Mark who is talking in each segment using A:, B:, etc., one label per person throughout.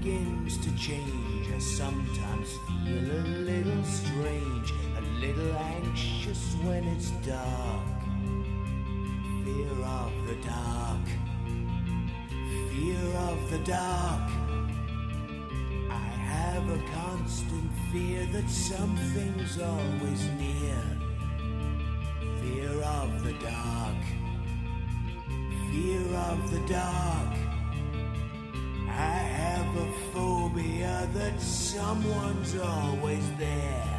A: Begins to change, I sometimes feel a little strange, a little anxious when it's dark. Fear of the dark, fear of the dark. I have a constant fear that something's always near. Fear of the dark. Fear of the dark. Someone's always there.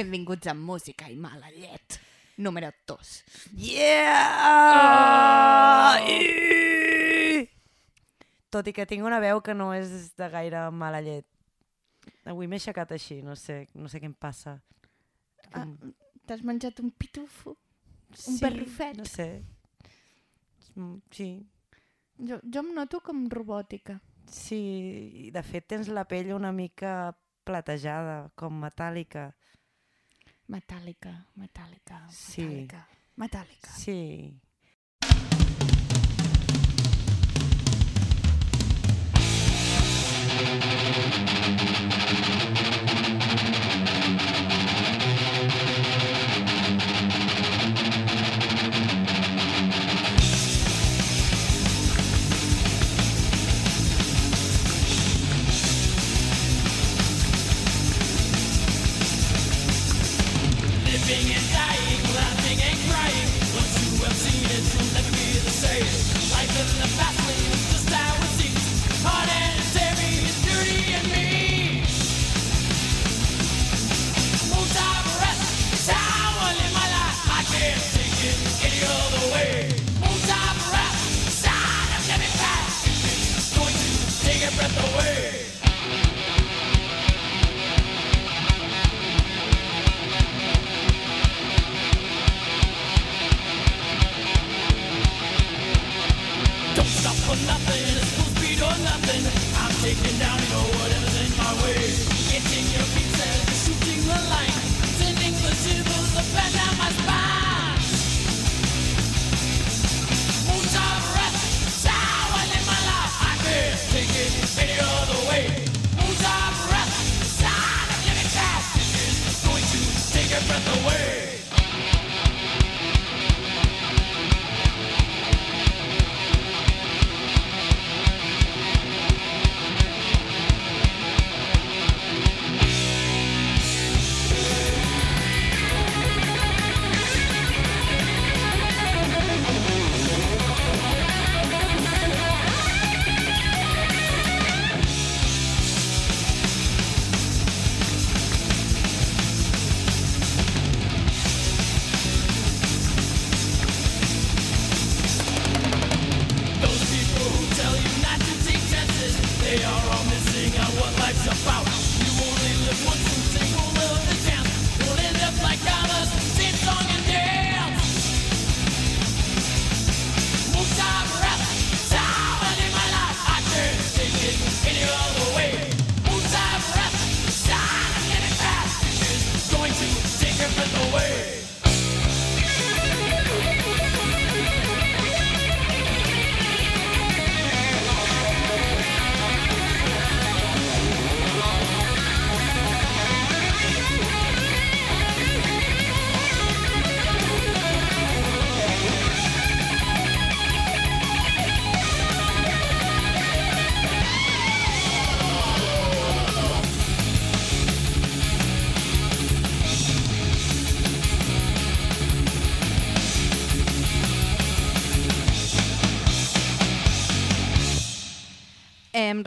B: Benvinguts a Música i Mala Llet, número 2.
C: Yeah! Tot i que tinc una veu que no és de gaire mala llet. Avui m'he aixecat així, no sé, no sé què em passa.
B: Ah, T'has menjat un pitufo?
C: sí,
B: barrufet?
C: No sé. Mm, Sí,
B: Jo, jo em noto com robòtica.
C: sí, i de fet tens la pell una mica platejada, com metàl·lica.
B: Metàl·lica, metàl·lica,
C: Sí.
B: metàl·lica, metàl·lica.
C: Sí.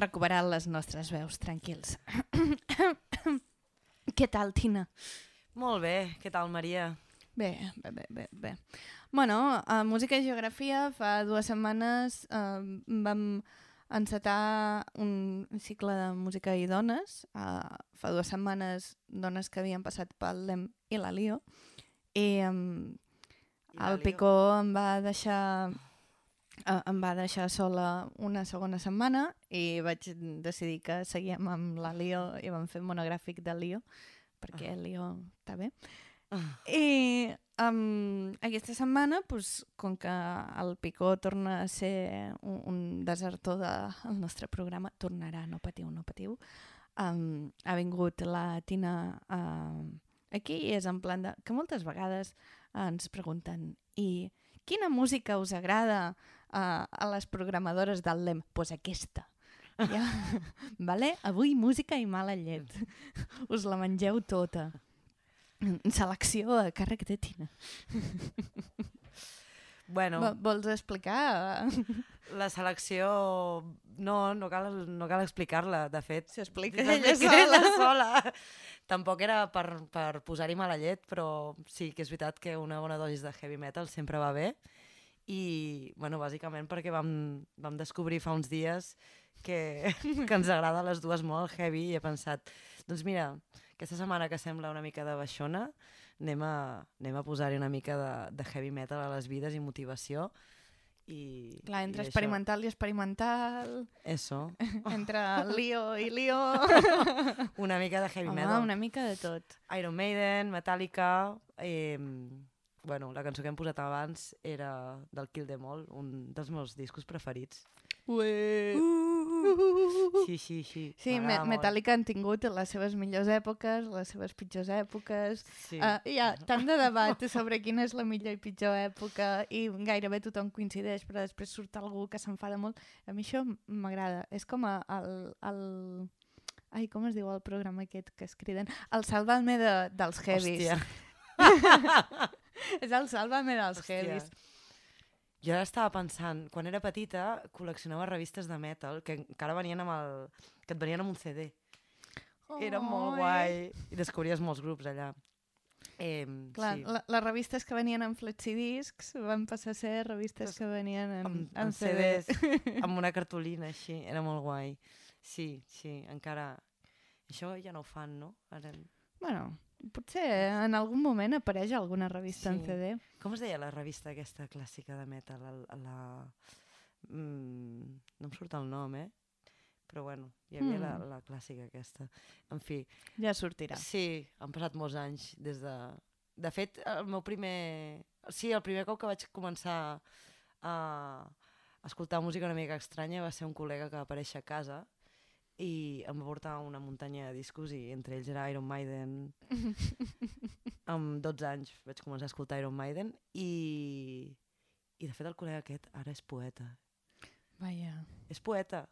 B: Recuperat les nostres veus, tranquils. Què tal, Tina?
C: Molt bé, què tal, Maria?
B: Bé, bé, bé, bé. bé. Bueno, a Música i Geografia fa dues setmanes eh, vam encetar un cicle de música i dones. Eh, fa dues setmanes dones que havien passat pel LEM i la LIO. I, um,
C: I
B: el. Picó em va deixar eh, em va deixar sola una segona setmana i vaig decidir que seguíem amb la Lio i vam fer un monogràfic de Lio perquè Lio està bé. I um, aquesta setmana, pues, com que el Picó torna a ser un, un desertor del nostre programa, tornarà, no patiu, no patiu, um, ha vingut la Tina uh, aquí i és en plan de... que moltes vegades ens pregunten i quina música us agrada uh, a les programadores del LEM? Doncs pues aquesta. Ja. Vale? Avui música i mala llet. Us la mengeu tota. Selecció a càrrec de Tina.
D: Bueno,
B: Vo- Vols explicar?
D: la selecció... No, no cal, no cal explicar-la, de fet.
B: S'explica ella
D: ella
B: sola.
D: sola. Tampoc era per, per posar-hi mala llet, però sí que és veritat que una bona dosis de heavy metal sempre va bé. I, bueno, bàsicament perquè vam, vam descobrir fa uns dies que, que ens agrada a les dues molt el heavy i he pensat, doncs mira, aquesta setmana que sembla una mica de baixona, anem a, anem a posar-hi una mica de, de heavy metal a les vides i motivació. I,
B: Clar, entre
D: i això-
B: experimental i experimental,
D: Eso,
B: entre lío i lío...
D: una mica de heavy
B: Home,
D: metal.
B: una mica de tot.
D: Iron Maiden, Metallica... Eh, bueno, la cançó que hem posat abans era del Kill Them All, un dels meus discos preferits.
B: Ué.
D: Sí, sí, sí.
B: Sí, me. Metallica han tingut les seves millors èpoques, les seves pitjors èpoques.
D: Sí.
B: Uh, hi ha tant de debat sobre quina és la millor i pitjor època i gairebé tothom coincideix, però després surt algú que s'enfada molt. A mi això m'agrada. És com el, el... Ai, com es diu el programa aquest que es criden? El Sálvame de, dels heavies.
D: Hòstia.
B: És el Sálvame dels heavies.
D: Jo ara estava pensant, quan era petita col·leccionava revistes de metal que encara venien amb el... que et venien amb un CD. Era molt
B: Ai.
D: guai. I descobries molts grups allà. Eh,
B: Clar,
D: sí.
B: la, les revistes que venien en flexidiscs van passar a ser revistes que venien en,
D: amb,
B: en,
D: amb
B: CD.
D: CDs, amb una cartolina així, era molt guai. Sí, sí, encara... Això ja no ho fan, no? Ara...
B: Bueno, potser en algun moment apareix alguna revista en
D: Sí.
B: CD.
D: Com es deia la revista aquesta clàssica de metal? La... la... Mm, no em surt el nom, eh? Però bueno, hi havia la,
B: Mm.
D: la clàssica aquesta. En fi,
B: Ja sortirà.
D: sí, han passat molts anys des de... De fet, el meu primer... Sí, el primer cop que vaig començar a escoltar música una mica estranya va ser un col·lega que va aparèixer a casa i em va portar una muntanya de discos i entre ells era Iron Maiden. amb 12 anys vaig començar a escoltar Iron Maiden i, i de fet el col·lega aquest ara és poeta.
B: Vaja.
D: És poeta,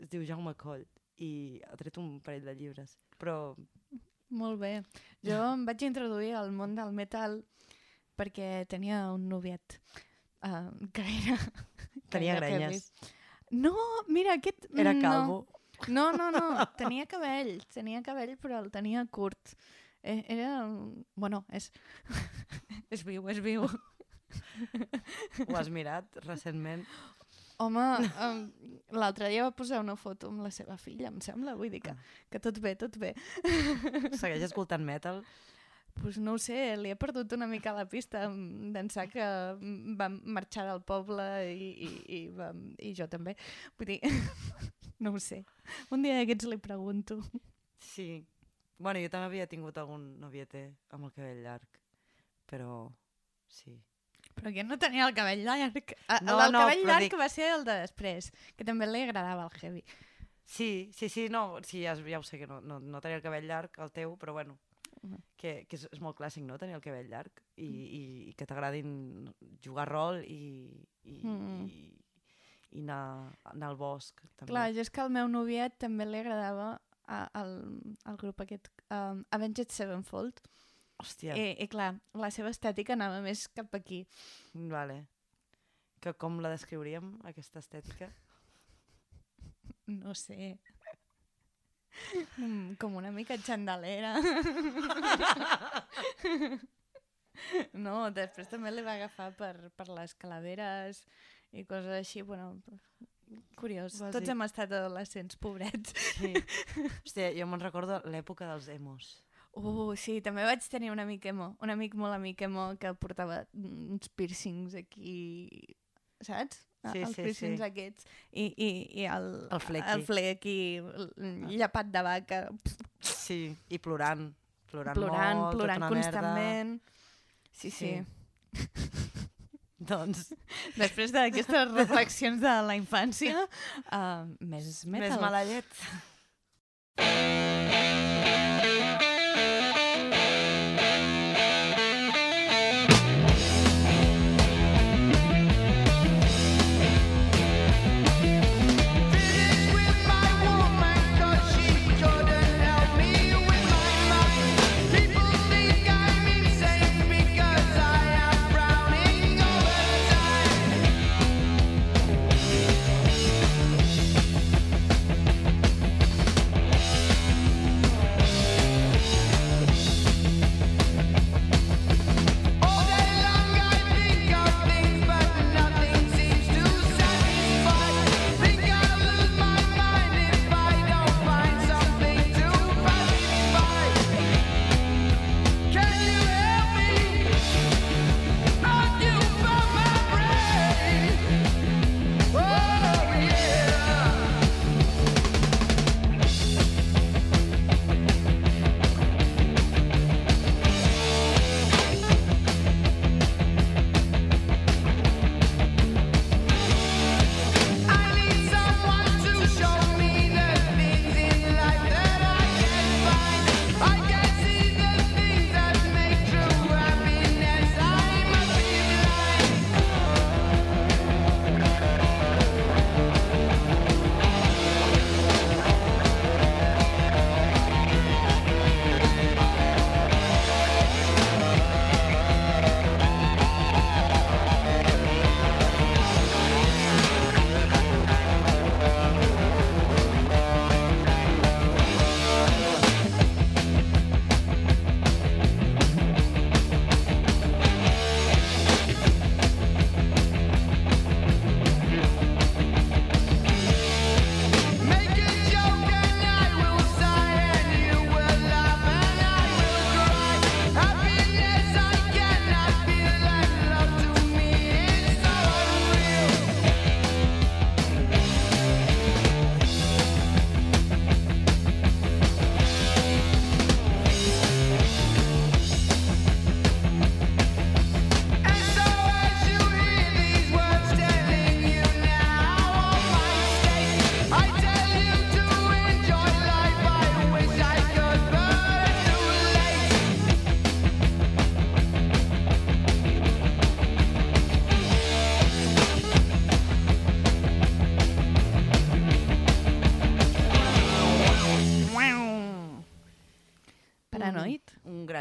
D: es diu Jaume Coll i ha tret un parell de llibres. Però
B: Molt bé. Jo em vaig introduir al món del metal perquè tenia un noviet uh, que era...
D: Tenia grenyes.
B: No, mira, aquest...
D: era calvo.
B: No, no, no, tenia cabell, tenia cabell però el tenia curt. Eh, Era... Bueno, és... és viu, és viu.
D: Ho has mirat recentment?
B: Home, um, l'altre dia va posar una foto amb la seva filla, em sembla, vull dir que, que tot bé, tot bé.
D: Segueix escoltant metal?
B: Pues no ho sé, li he perdut una mica la pista d'ençà que vam marxar del poble i, i, i, vam, i jo també. Vull dir, no ho sé. Un dia d'aquests li pregunto.
D: Sí. Bueno, jo també havia tingut algun noviete amb el cabell llarg, però sí.
B: Però que no tenia el cabell llarg. Ah,
D: No,
B: el
D: no,
B: cabell llarg
D: dic-
B: va ser el de després, que també li agradava el heavy.
D: Sí, sí, sí, no, sí, ja, ja ho sé que no, no, no tenia el cabell llarg, el teu, però bueno, que, que és, és molt clàssic, no?, tenir el cabell llarg i, i, i que t'agradin jugar rol i, i,
B: Mm.
D: i, i anar, anar al bosc, també.
B: Clar, jo és que al meu noviet també li agradava a, el, el grup aquest, um, Avenged Sevenfold,
D: Hòstia,
B: I, i clar, la seva estètica anava més cap aquí.
D: vale. Que com la descriuríem, aquesta estètica?
B: No sé. Mm, com una mica xandalera. no, després també li va agafar per, per les calaveres i coses així, bueno, curiós.
D: Bàsic.
B: Tots hem estat adolescents, pobrets.
D: Sí. Hòstia, jo me'n recordo l'època dels emos.
B: Uh, sí, també vaig tenir un amic emo, un amic molt amic emo que portava uns piercings aquí, saps?
D: Sí,
B: els
D: sí,
B: piercings
D: sí.
B: aquests i, i, i el,
D: El flequi.
B: el flequi, l- llapat de vaca,
D: Sí, i plorant. Plorant,
B: plorant,
D: molt,
B: plorant
D: tota una
B: constantment. Sí, sí.
D: Sí. Doncs
B: Després d'aquestes reflexions de la infància, uh, més metal.
D: més mala llet.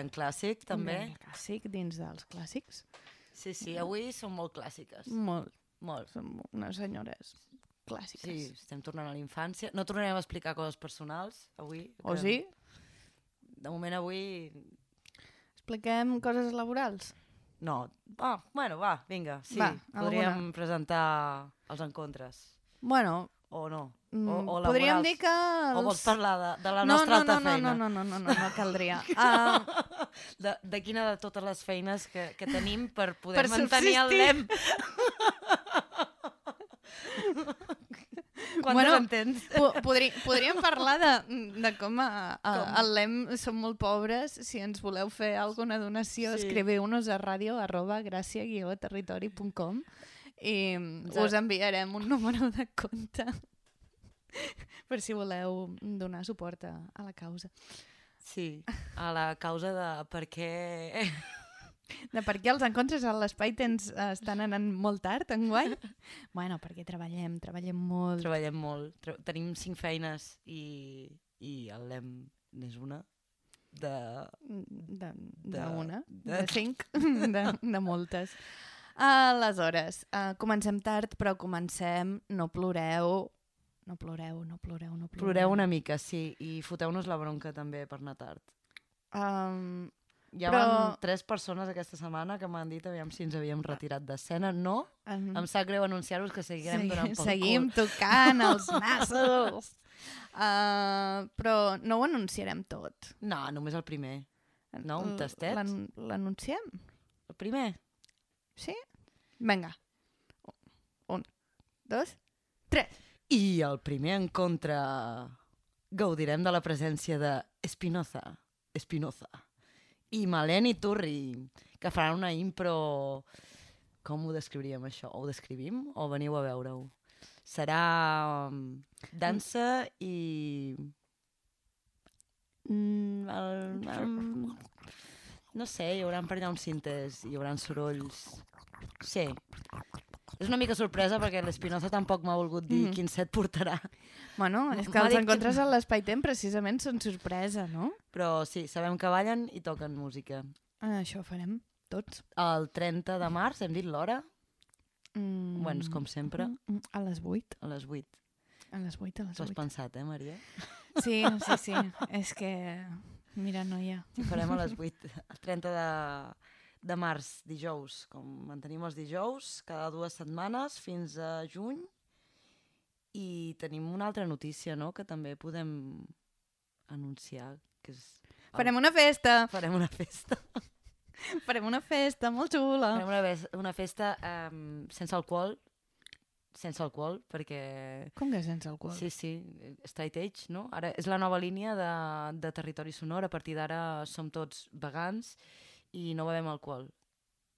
D: Gran clàssic, també.
B: Un gran clàssic dins dels clàssics.
D: Sí, sí, avui són molt clàssiques.
B: Molt.
D: Molt.
B: Som unes senyores clàssiques.
D: Sí, estem tornant a la infància. No tornarem a explicar coses personals avui.
B: O
D: que
B: sí?
D: De moment avui...
B: Expliquem coses laborals?
D: No. Ah, bueno, va, vinga, sí.
B: Va,
D: Podríem
B: alguna.
D: presentar els encontres.
B: Bueno,
D: O no.
B: mm,
D: O, o
B: podríem dir que... Els...
D: O vols parlar de, de la
B: no,
D: nostra
B: no,
D: altra
B: no, no,
D: feina?
B: no, no, no, no, no caldria. Uh,
D: De, de quina de totes les feines que, que tenim per poder
B: Per
D: mantenir el
B: subsistir.
D: lem. Quantes
B: Bueno,
D: en tens?
B: po podri podríem parlar de, de com, a, a,
D: Com?
B: al LEM som molt pobres. Si ens voleu fer alguna donació,
D: Sí.
B: escriviu-nos a ràdio arroba gràcia-territori.com i
D: Ens-
B: us enviarem un número de compte per si voleu donar suport a, a la causa.
D: Sí, a la causa de per què...
B: De per què els encontres a l'espai tens eh, estan anant molt tard enguany? bueno, perquè treballem, treballem molt.
D: Treballem molt. Tre tenim cinc feines i, i el lem n'és una. De...
B: de,
D: De-
B: de una, de,
D: de-
B: de cinc, de, de moltes. Aleshores, uh, comencem tard, però comencem, no ploreu, no ploreu, no ploreu, no ploreu.
D: Ploreu una mica, sí, i foteu-nos la bronca també per anar tard.
B: Um,
D: Hi ha
B: Però-
D: tres persones aquesta setmana que m'han dit aviam si ens havíem retirat d'escena. No,
B: um,
D: em sap greu anunciar-vos que seguirem donant pel
B: seguim
D: cul.
B: tocant els nassos. Uh, però no ho anunciarem tot.
D: No, només el primer. No, un tastet.
B: l'an- L'anunciem?
D: El primer.
B: Sí? Vinga. Un, dos, tres.
D: I el primer encontre gaudirem de la presència de Espinoza, Espinoza i Maleni Turri, que faran una impro... Com ho descriuríem, això? O ho descrivim o veniu a veure-ho? Serà um, dansa i... Mm, el, el, no sé, hi haurà per allà uns cintes, hi haurà sorolls... Sí. És una mica sorpresa perquè l'Espinoza tampoc m'ha volgut dir
B: Mhm.
D: quin set portarà.
B: Bueno, és que els
D: dit que-
B: encontres a l'espai-temps precisament són sorpresa, no?
D: Però sí, sabem que ballen i toquen música.
B: Ah, això farem tots.
D: El 30 de març, hem dit l'hora?
B: Mm.
D: Bueno, és com sempre,
B: Mm, A les 8.
D: a les 8.
B: A les 8, a les
D: T'ho has
B: 8.
D: pensat, eh, Maria?
B: Sí, sí, sí. és que... Mira, noia.
D: Ho farem a les 8. El 30 de, de març, dijous. Com mantenim els dijous, cada dues setmanes fins a juny. I tenim una altra notícia, no?, que també podem anunciar, que és... el-
B: Farem una festa!
D: Farem una festa.
B: Farem una festa molt xula!
D: Farem una, una festa um, sense alcohol, sense alcohol, perquè...
B: Com que sense alcohol?
D: Sí, sí, Straight Age, no? Ara és la nova línia de, de territori sonor, a partir d'ara som tots vegans i no bevem alcohol.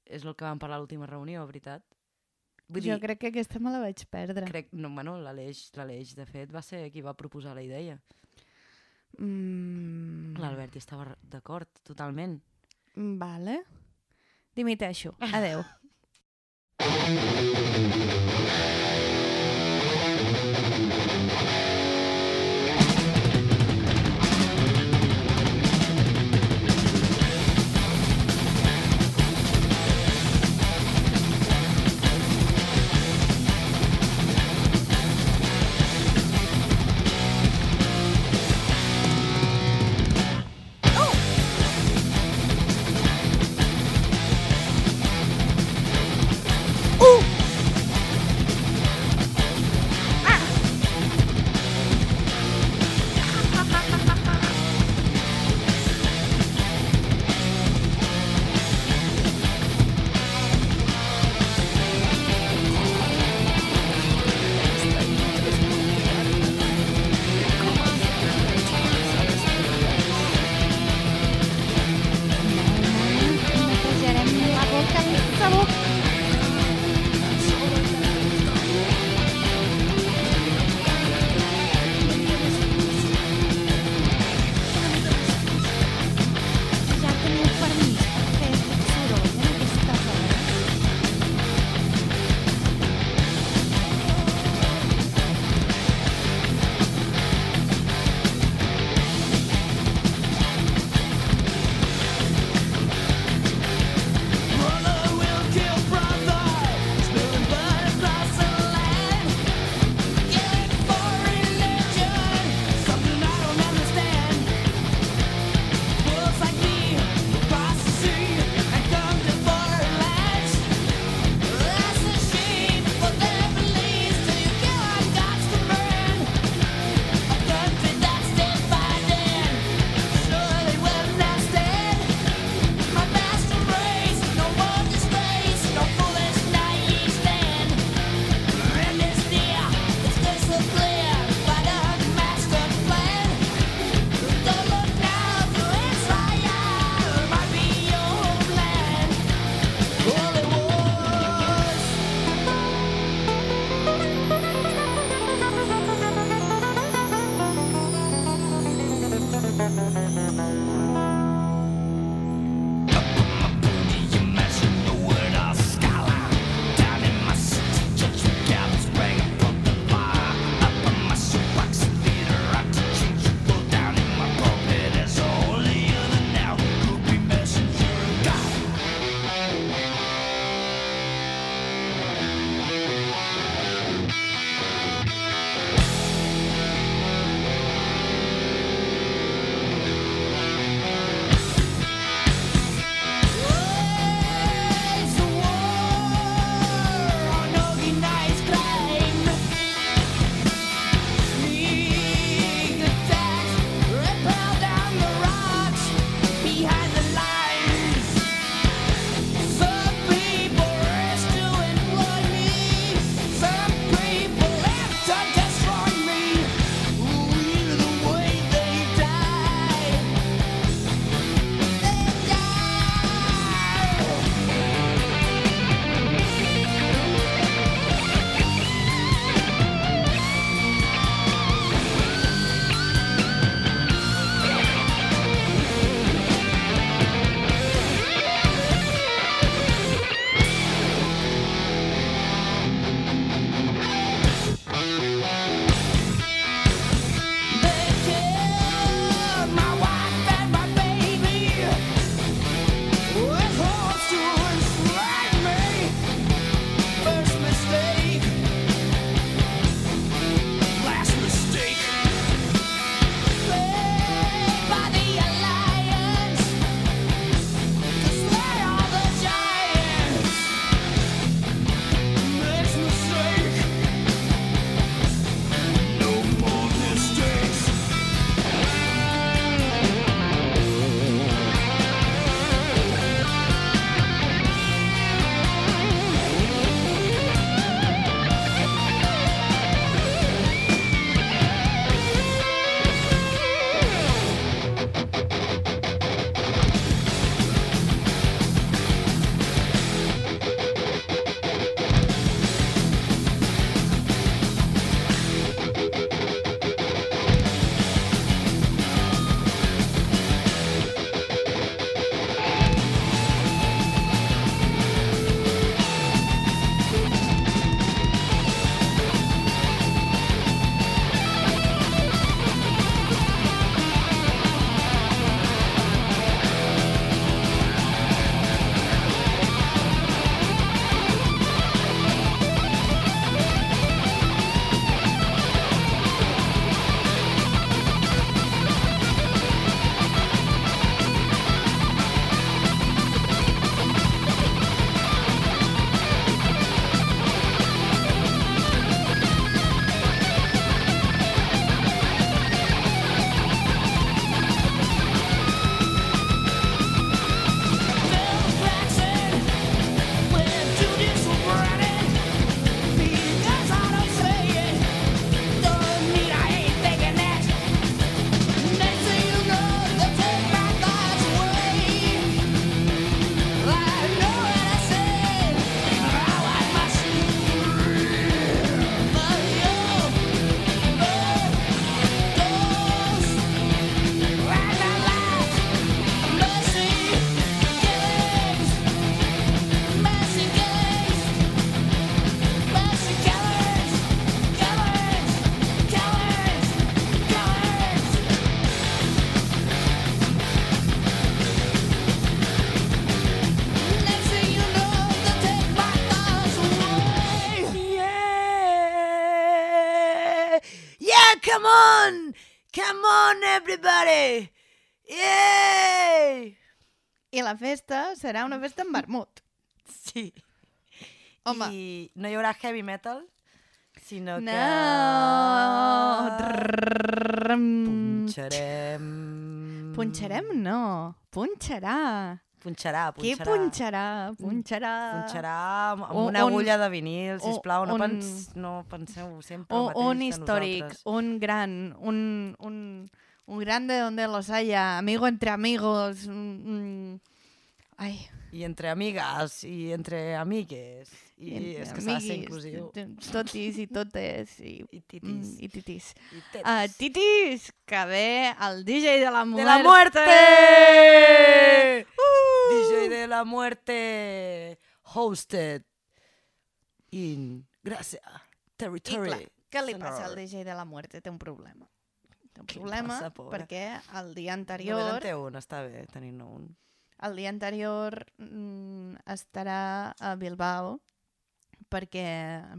D: És el que vam parlar a l'última reunió, veritat? Vull
B: jo
D: dir,
B: crec que aquesta me la vaig perdre.
D: crec, no, bueno, l'Aleix, de fet, va ser qui va proposar la idea.
B: Mm,
D: L'Albert estava d'acord, totalment.
B: vale. Dimiteixo. Adeu.
D: everybody! Yay!
B: I la festa serà una festa en vermut.
D: Sí.
B: Home.
D: I no hi haurà heavy metal, sinó
B: no.
D: que...
B: Punxarem...
D: Punxarem no, punxarà.
B: Punxarà,
D: punxarà.
B: Què punxarà? Punxarà.
D: Punxarà amb
B: o,
D: una
B: un,
D: agulla de vinil, sisplau. O,
B: on, no,
D: pens, no penseu sempre o,
B: el
D: mateix
B: un històric, un gran, un, un, un grande donde los haya, amigo entre amigos. Mm, mm. Ai,
D: I entre amigues, i entre amigues. I,
B: entre
D: és que s'ha de ser inclusiu.
B: Totis i totes. I,
D: I titis.
B: Mm, i titis.
D: I.
B: Uh, titis, que ve el DJ de la
D: ¡De
B: muerte.
D: la muerte! DJ de la muerte. Hosted in Gracia
B: I
D: Territory.
B: clar, què li passa al DJ de la muerte? Té un problema.
D: Li
B: problema
D: passa,
B: perquè el dia
D: Només
B: anterior,
D: en té un, està bé tenir-ne un.
B: el dia anterior mm, estarà a Bilbao perquè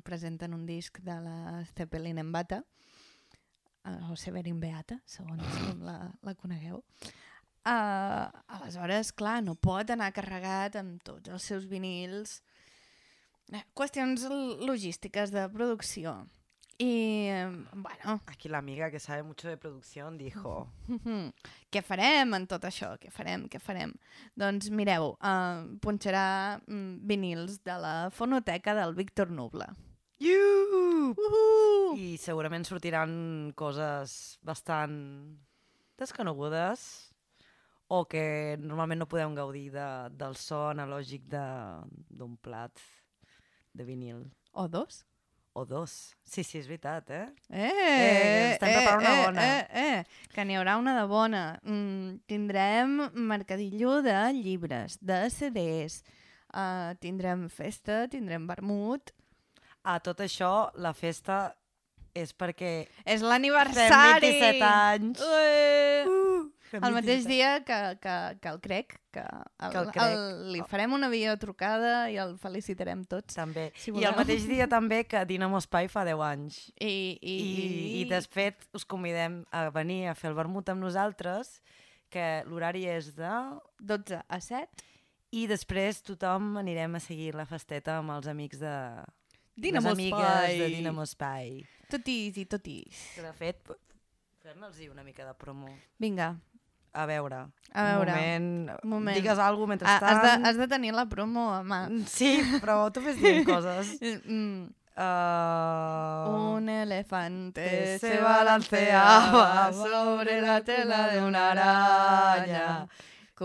B: presenten un disc de la Zeppelin en bata eh, o Severin Beata, segons com la, la conegueu. Uh, aleshores, clar, no pot anar carregat amb tots els seus vinils. Eh, qüestions logístiques de producció. I, bueno,
D: Aquí l'amiga que sabe mucho de producción dijo...
B: Què farem en tot això? Què farem? Què farem? Doncs mireu, uh, punxarà mm, vinils de la fonoteca del Víctor Nubla.
D: Iuuu!
B: Uh!
D: I segurament sortiran coses bastant desconegudes o que normalment no podem gaudir de, del so analògic de- d'un plat de vinil.
B: O dos?
D: O dos. Sí, sí, és veritat, eh?
B: Eh,
D: Eh, estem preparant una
B: eh,
D: bona.
B: Eh, eh, que n'hi haurà una de bona. Mm, tindrem mercadillo de llibres, de CDs, uh, tindrem festa, tindrem vermut.
D: A tot això, la festa és perquè
B: És l'aniversari!
D: 27 anys.
B: Eh!
D: Uh,
B: El mateix
D: 27.
B: dia que, que, que el crec, que, el,
D: Que el crec.
B: El, li farem una videotrucada i el felicitarem tots.
D: També.
B: Si
D: I el mateix dia també que Dinamo Espai fa 10 anys.
B: I, i,
D: I, i de fet us convidem a venir a fer el vermut amb nosaltres, que l'horari és de...
B: 12 a 7.
D: I després tothom anirem a seguir la festeta amb els amics de...
B: Dinamo
D: les amigues
B: Espai.
D: de Dinamo Espai.
B: Totis i totis.
D: Que de fet, fem-los una mica de promo.
B: Vinga,
D: A veure.
B: A veure,
D: Un moment.
B: un moment.
D: Digues alguna cosa
B: ah, has,
D: mentrestant.
B: de, has de tenir la promo a mà.
D: Sí, però tu fes dient coses.
B: Mm,
D: Uh...
B: Un elefante se balanceaba sobre la tela de una araña.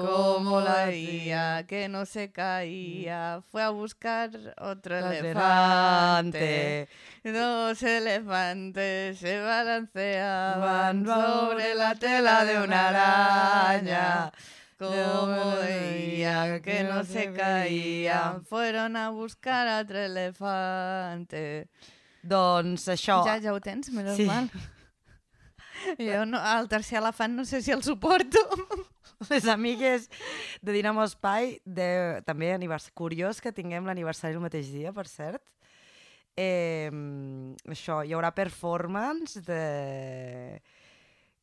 B: Como la veía que no se caía, fue a buscar otro elefante. Dos elefantes se balanceaban sobre la tela de una araña. Como veía que no se caía, fueron a buscar otro elefante.
D: Doncs això,
B: Ja, ja ho tens, menys
D: Sí.
B: mal. Jo no, el tercer elefant no sé si el suporto.
D: les amigues de Dinamo Espai, de, també anivers... curiós que tinguem l'aniversari el mateix dia, per cert. Eh, això, hi haurà performance de,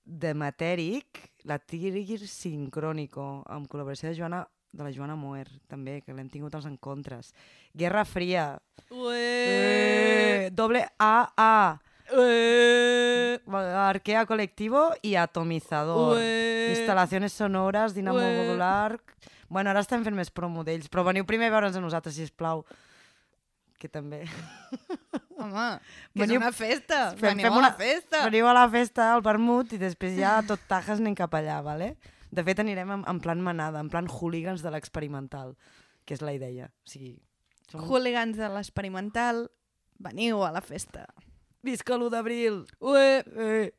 D: de Matèric, la Tigre Sincrónico, amb col·laboració de, Joana, de la Joana Moer, també, que l'hem tingut als encontres. Guerra Fria. Eh, doble AA. Eh, Arquea Colectivo i Atomizador. Instal·lacions sonores, dinamo
B: Ué.
D: modular... Bueno, ara estem fent més promo d'ells, però veniu primer a veure'ns a nosaltres, si plau. Que també...
B: Home, que
D: Veniu-
B: és una festa.
D: Fem-
B: Veniu
D: fem
B: a
D: una-
B: la festa.
D: Veniu a la festa, al vermut, i després ja tot tajes anem cap allà, vale? De fet, anirem en, en plan manada, en plan hooligans de l'experimental, que és la idea. O sigui, som...
B: Hooligans de l'experimental, veniu a la festa.
D: Visca l'1 d'abril!
B: Ué.
D: Eh.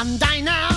E: and
B: I know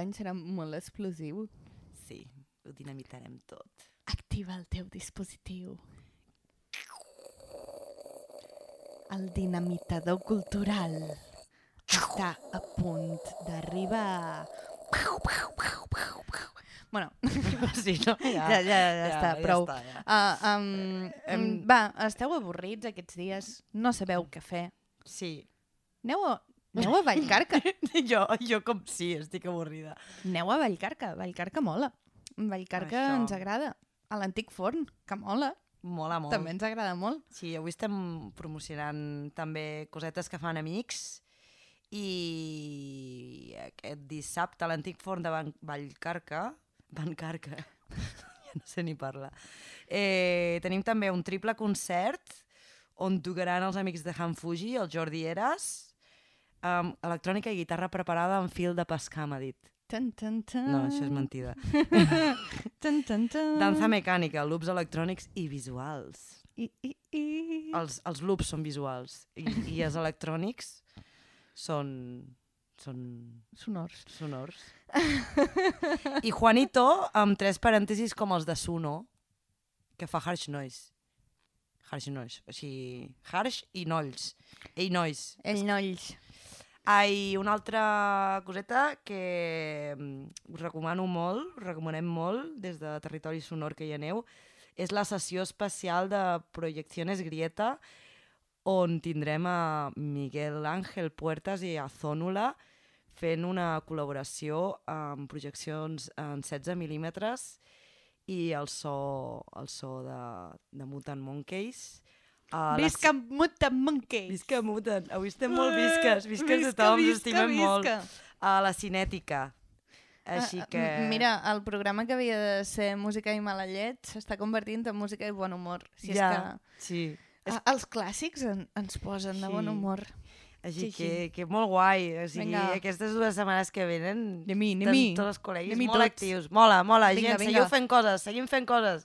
B: any serà molt explosiu.
D: Sí, ho dinamitarem tot.
B: Activa el teu dispositiu. El dinamitador cultural està a punt d'arribar. Bueno,
D: Sí, no?
B: ja, ja, ja, ja està, prou.
D: Està, ja.
B: Uh, um, um, va, esteu avorrits aquests dies? No sabeu què fer?
D: Sí.
B: Aneu a, aneu a Vallcarca.
D: jo, jo com sí, estic avorrida.
B: Aneu a Vallcarca. Vallcarca mola. Vallcarca
D: Això.
B: ens agrada. A l'antic forn, que mola.
D: Mola molt.
B: També ens agrada molt.
D: Sí, avui estem promocionant també cosetes que fan amics i aquest dissabte a l'antic forn de Van Vallcarca, Vallcarca, ja no sé ni parlar, eh, tenim també un triple concert on tocaran els amics de Han Fuji, el Jordi Eras, amb electrònica i guitarra preparada en fil de pescar, m'ha dit.
B: Tan, tan, tan.
D: No, això és mentida.
B: Tan, tan, tan.
D: Danza mecànica, loops electrònics i visuals.
B: I, i, i.
D: Els, els loops són visuals i, i els electrònics són, són
B: Sonors.
D: sonors. I Juanito, amb tres parèntesis com els de Suno, que fa harsh noise. Harsh noise. O sigui, harsh i nolls. Ei, noise.
B: El nolls.
D: Ai, una altra coseta que mm, us recomano molt, us recomanem molt des de Territori Sonor que hi aneu, és la sessió especial de Projecciones Grieta, on tindrem a Miguel Ángel Puertas i a Zónula fent una col·laboració amb projeccions en 16 mil·límetres i el so, el so de, de Mutant Monkeys. A la
B: Visca Mutant Monkey.
D: Visca Mutant. Avui estem molt visques. Visques
B: Visca,
D: de tothom,
B: visca,
D: estimem molt.
B: visca.
D: A la cinètica. Així
B: Ah,
D: que...
B: m- Mira, el programa que havia de ser música i mala llet s'està convertint en música i bon humor. Si
D: ja,
B: és
D: sí.
B: que a, els clàssics en, ens posen de bon
D: Sí.
B: humor.
D: Així
B: Sí,
D: que,
B: sí.
D: que molt guai. O sigui,
B: Vinga.
D: aquestes dues setmanes que venen
B: Anem-hi, anem-hi.
D: tots els col·legis
B: Anem-hi
D: molt
B: tots.
D: actius. Mola, mola,
B: Vinga,
D: gent,
B: vinga.
D: seguiu fent coses, seguim fent coses.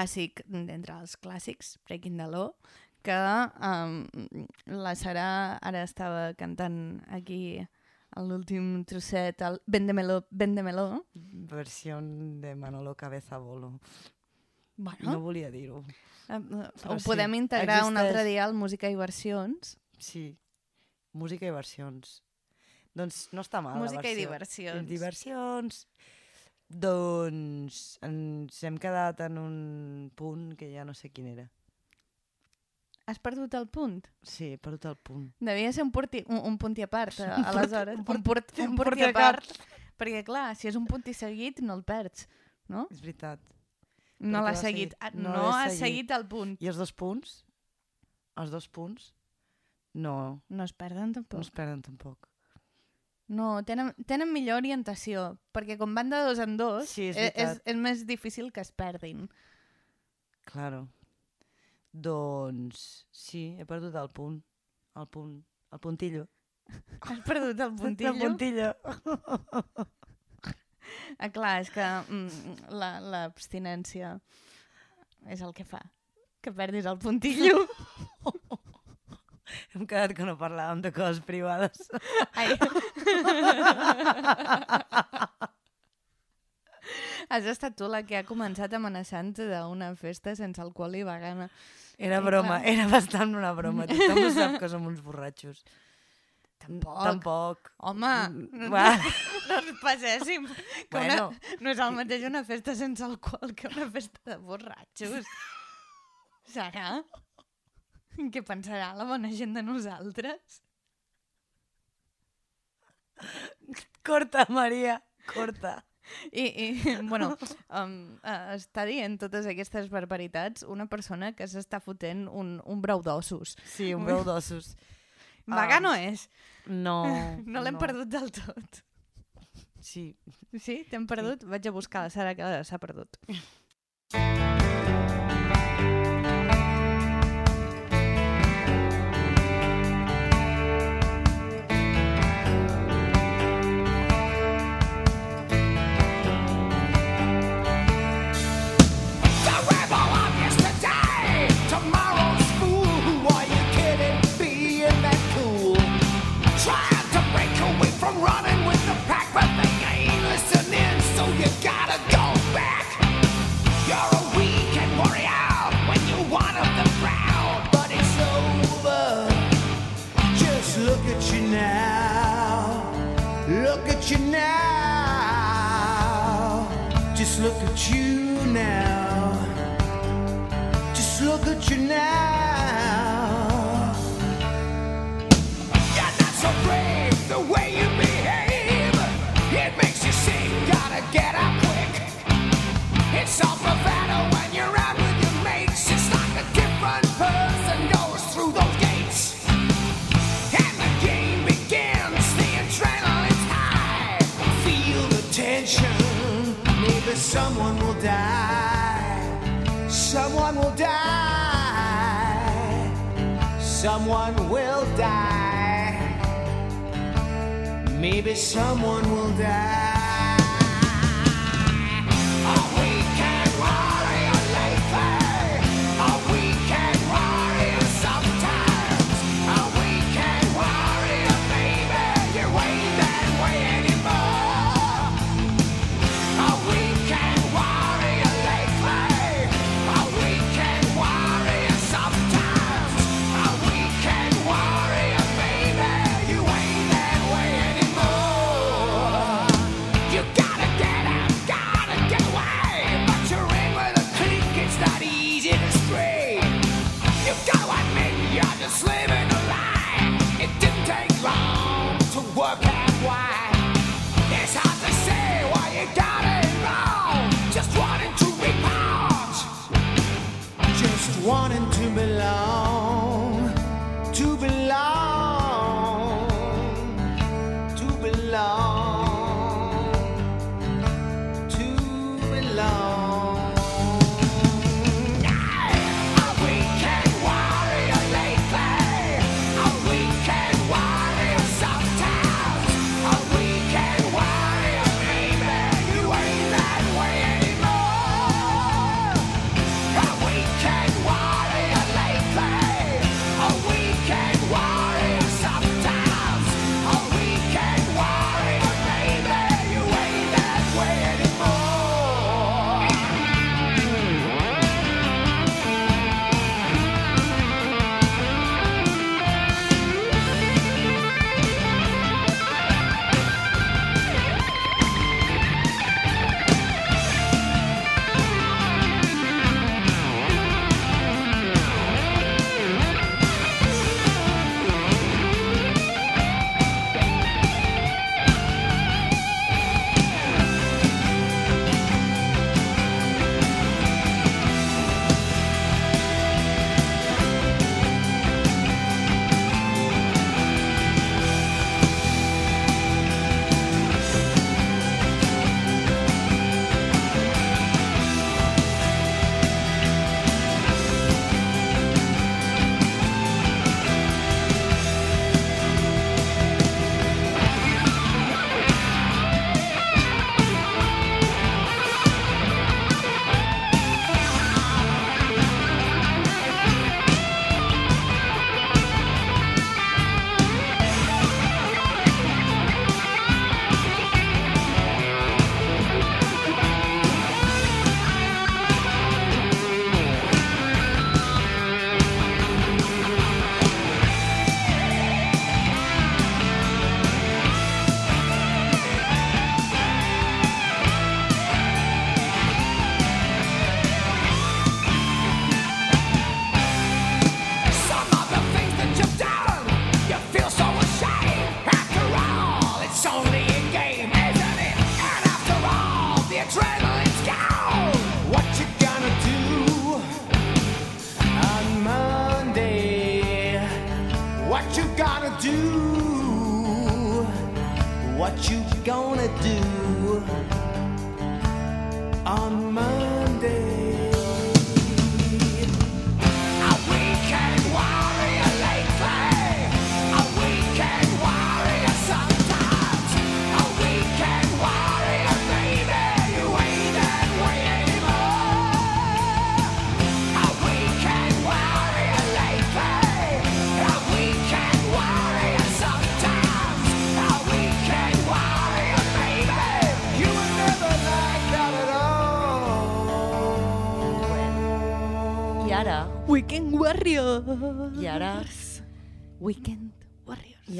B: Clàssic d'entre els clàssics, Breaking the Law, que um, la Sara ara estava cantant aquí a l'últim trosset, el Vendemelo, Vendemelo.
D: Versió de Manolo Cabeza Bolo.
B: Bueno,
D: No volia dir-ho. però
B: ho
D: sí,
B: podem integrar un altre
D: existeix.
B: dia al Música i Versions.
D: Sí, música i versions. Doncs no està mal,
B: Música i diversions.
D: Diversions. Doncs ens hem quedat en un punt que ja no sé quin era.
B: Has perdut el punt?
D: Sí, he perdut el punt.
B: Devia ser un, porti, un, un punt i a part, eh,
D: Un punt-
B: aleshores.
D: un
B: Un, port,
D: un
B: un
D: i
B: i
D: a
B: a part. Perquè, clar, si és un punt i seguit, no el perds, no?
D: És veritat.
B: No l'has seguit. Ah,
D: no
B: No, has
D: seguit.
B: seguit el punt.
D: I els dos punts? Els dos punts? No,
B: No es perden
D: no
B: tampoc.
D: es perden tampoc.
B: No, tenen, tenen millor orientació, perquè com van de dos en dos,
D: Sí, és
B: e- és,
D: veritat.
B: és més difícil que es perdin.
D: Claro. Doncs sí, he perdut el punt. El punt. El puntillo.
B: Has perdut el puntillo?
D: El puntillo.
B: Ah, clar, és que mm, la- l'abstinència és el que fa que perdis el puntillo.
D: Hem quedat que no parlàvem de coses privades.
B: Ai. Has estat tu la que ha començat amenaçant d'una festa sense alcohol i vegana.
D: Era
B: Sí,
D: broma,
B: clar.
D: era bastant una broma. Tothom ho sap que som uns borratxos.
B: Tampoc.
D: Tampoc.
B: Home,
D: Mm,
B: no,
D: va.
B: no ens passéssim. Que
D: Bueno.
B: una, no és el mateix una festa sense alcohol que una festa de borratxos. Serà? Què pensarà la bona gent de nosaltres?
D: Corta, Maria, corta.
B: I, i bueno, um, uh, està dient totes aquestes barbaritats una persona que s'està fotent un, un brou d'ossos.
D: Sí, un brou d'ossos.
B: Vegà
D: Ah,
B: no és.
D: No.
B: No l'hem perdut del tot.
D: Sí.
B: Sí? T'hem perdut? Vaig a buscar la Sara que s'ha perdut.
A: Look at you now. Just look at you now. You're not so brave the way you behave. It makes you sing, gotta get up quick. It's all bravado someone will die. Someone will die. Someone will die. Maybe someone will die. love.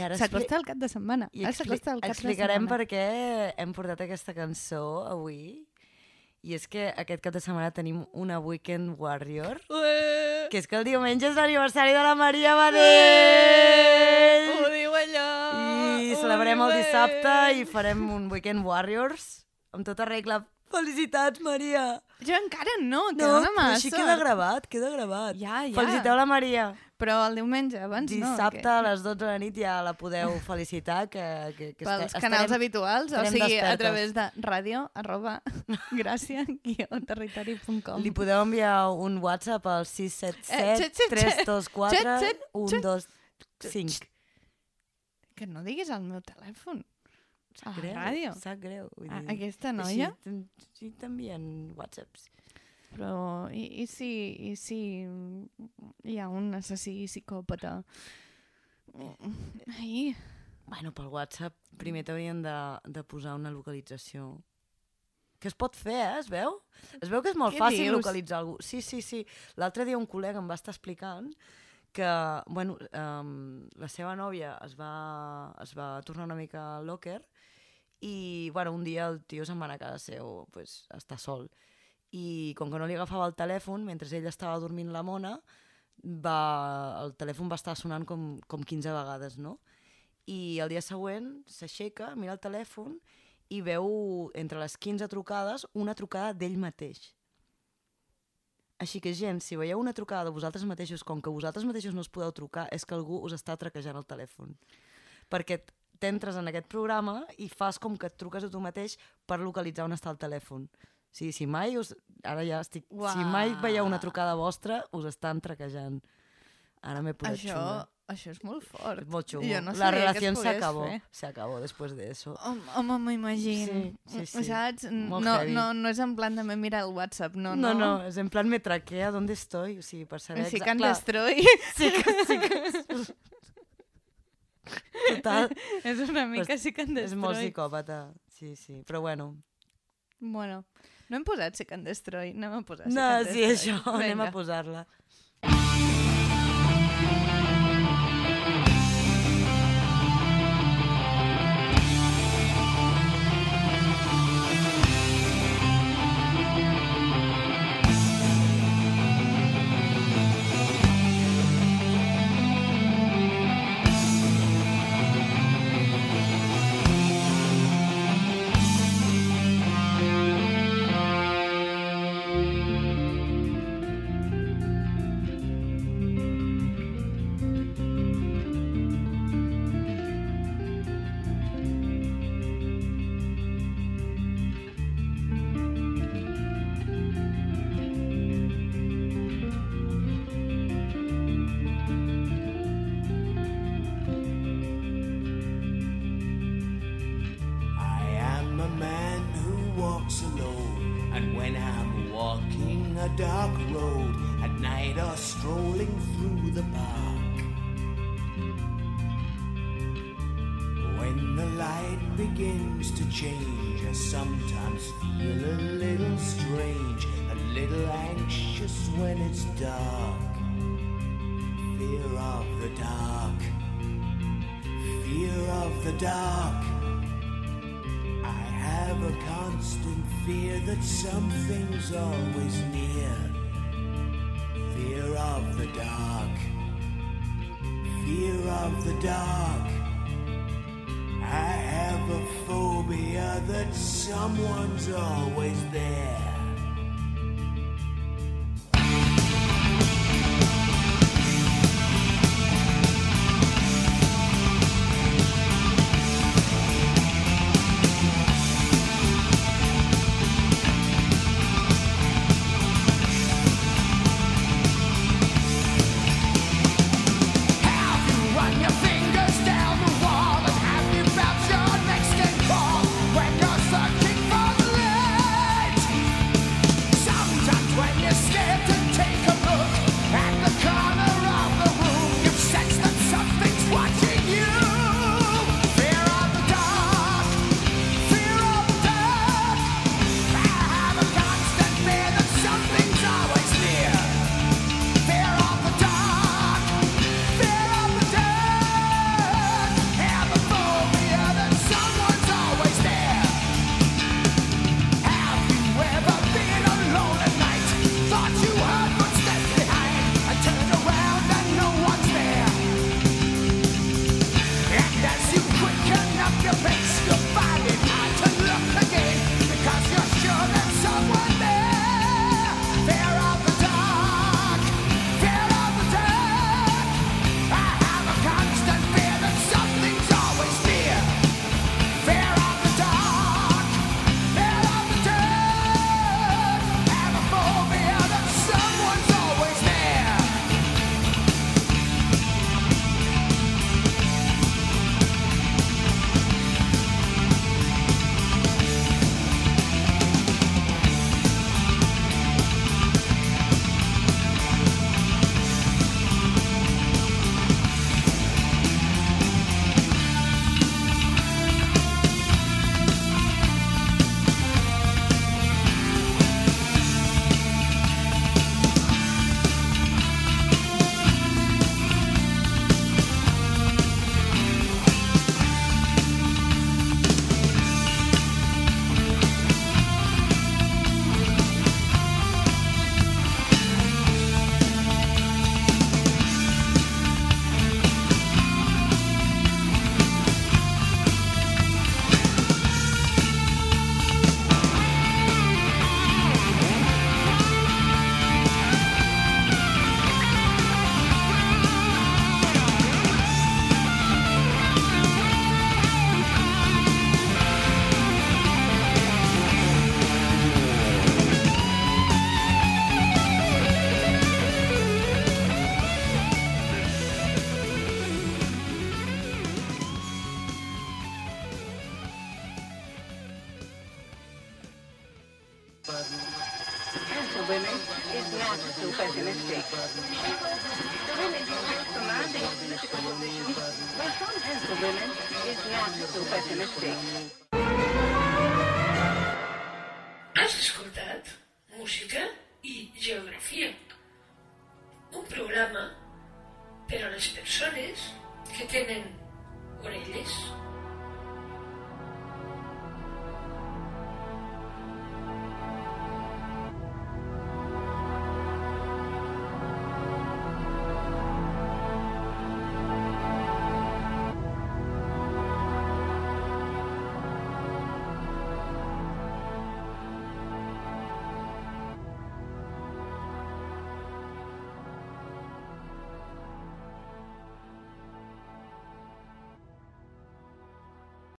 D: I ara
B: S'acosta el cap de setmana.
D: i
B: Ara
D: expli
B: s'acosta el cap de
D: explicarem
B: setmana.
D: per què hem portat aquesta cançó avui. I és que aquest cap de setmana tenim una Weekend Warrior,
B: Ué,
D: que és que el diumenge és l'aniversari de la Maria Badell!
B: Ho diu allò!
D: I celebrem
B: diu
D: el dissabte i farem un Weekend Warriors amb tota regla. Felicitats, Maria!
B: Jo encara no,
D: No,
B: queda una massa.
D: així queda gravat, queda gravat.
B: Ja, ja.
D: Feliciteu la Maria.
B: Però el diumenge abans
D: Dissabte
B: no.
D: a les 12 de la nit ja la podeu felicitar, que, que, que
B: Pels
D: esta-
B: canals
D: estarem-
B: habituals, o
D: estarem
B: sigui, a
D: despertes.
B: través de ràdio, arroba, gràcia, territori.com.
D: Li podeu enviar un WhatsApp al
B: Eh,
D: 677
B: xet, xet, xet.
D: 324
B: Xet, xet, xet.
D: 125.
B: Que no diguis el meu telèfon. A la
D: Greu,
B: ràdio.
D: Sap greu. Vull
B: A-
D: dir,
B: Aquesta noia?
D: Així, així t'envien whatsapps.
B: Però i, i, si, i si hi ha un assassí psicòpata? Ai,
D: Bueno, pel WhatsApp primer t'haurien de, de posar una localització. Que es pot fer, eh? Es veu? Es veu que és molt
B: Què
D: fàcil
B: dius?
D: localitzar algú. Sí, sí, sí. L'altre dia un col·lega em va estar explicant que, bueno, um, la seva nòvia es va, es va tornar una mica locker i, bueno, un dia el tio se'n va anar a casa seu, pues, a estar sol. I com que no li agafava el telèfon, mentre ell estava dormint la mona, va, el telèfon va estar sonant com, com 15 vegades, no? I el dia següent s'aixeca, mira el telèfon i veu entre les 15 trucades una trucada d'ell mateix. Així que, gent, si veieu una trucada de vosaltres mateixos, com que vosaltres mateixos no us podeu trucar, és que algú us està traquejant el telèfon. Perquè t'entres en aquest programa i fas com que et truques a tu mateix per localitzar on està el telèfon. Sigui, si mai us... Ara ja estic...
B: Uah.
D: Si mai veieu una trucada vostra, us estan traquejant. Ara m'he posat
B: això,
D: xunga.
B: això és molt fort.
D: És molt xungo.
B: Jo no
D: la relació se
B: pogués
D: acabó.
B: fer.
D: Se acabó después de eso.
B: Home, home m'imagino.
D: Sí, sí, sí.
B: Saps?
D: Molt
B: No,
D: heavy.
B: no, no és en plan també mirar el WhatsApp, no,
D: No,
B: no.
D: no, és en plan me traquea, ¿dónde estoy? O sigui, per saber...
B: Sí que en destroy.
D: Sí que, sí que... Total,
B: és una mica sí que en
D: és molt
B: destroy.
D: psicòpata. Sí, sí, però bueno.
B: Bueno, no hem posat Seek and Destroy, anem a posar Seek
D: No, sí,
B: Destroy.
D: això, anem a
B: Vinga.
D: posar-la.
A: Something's always near.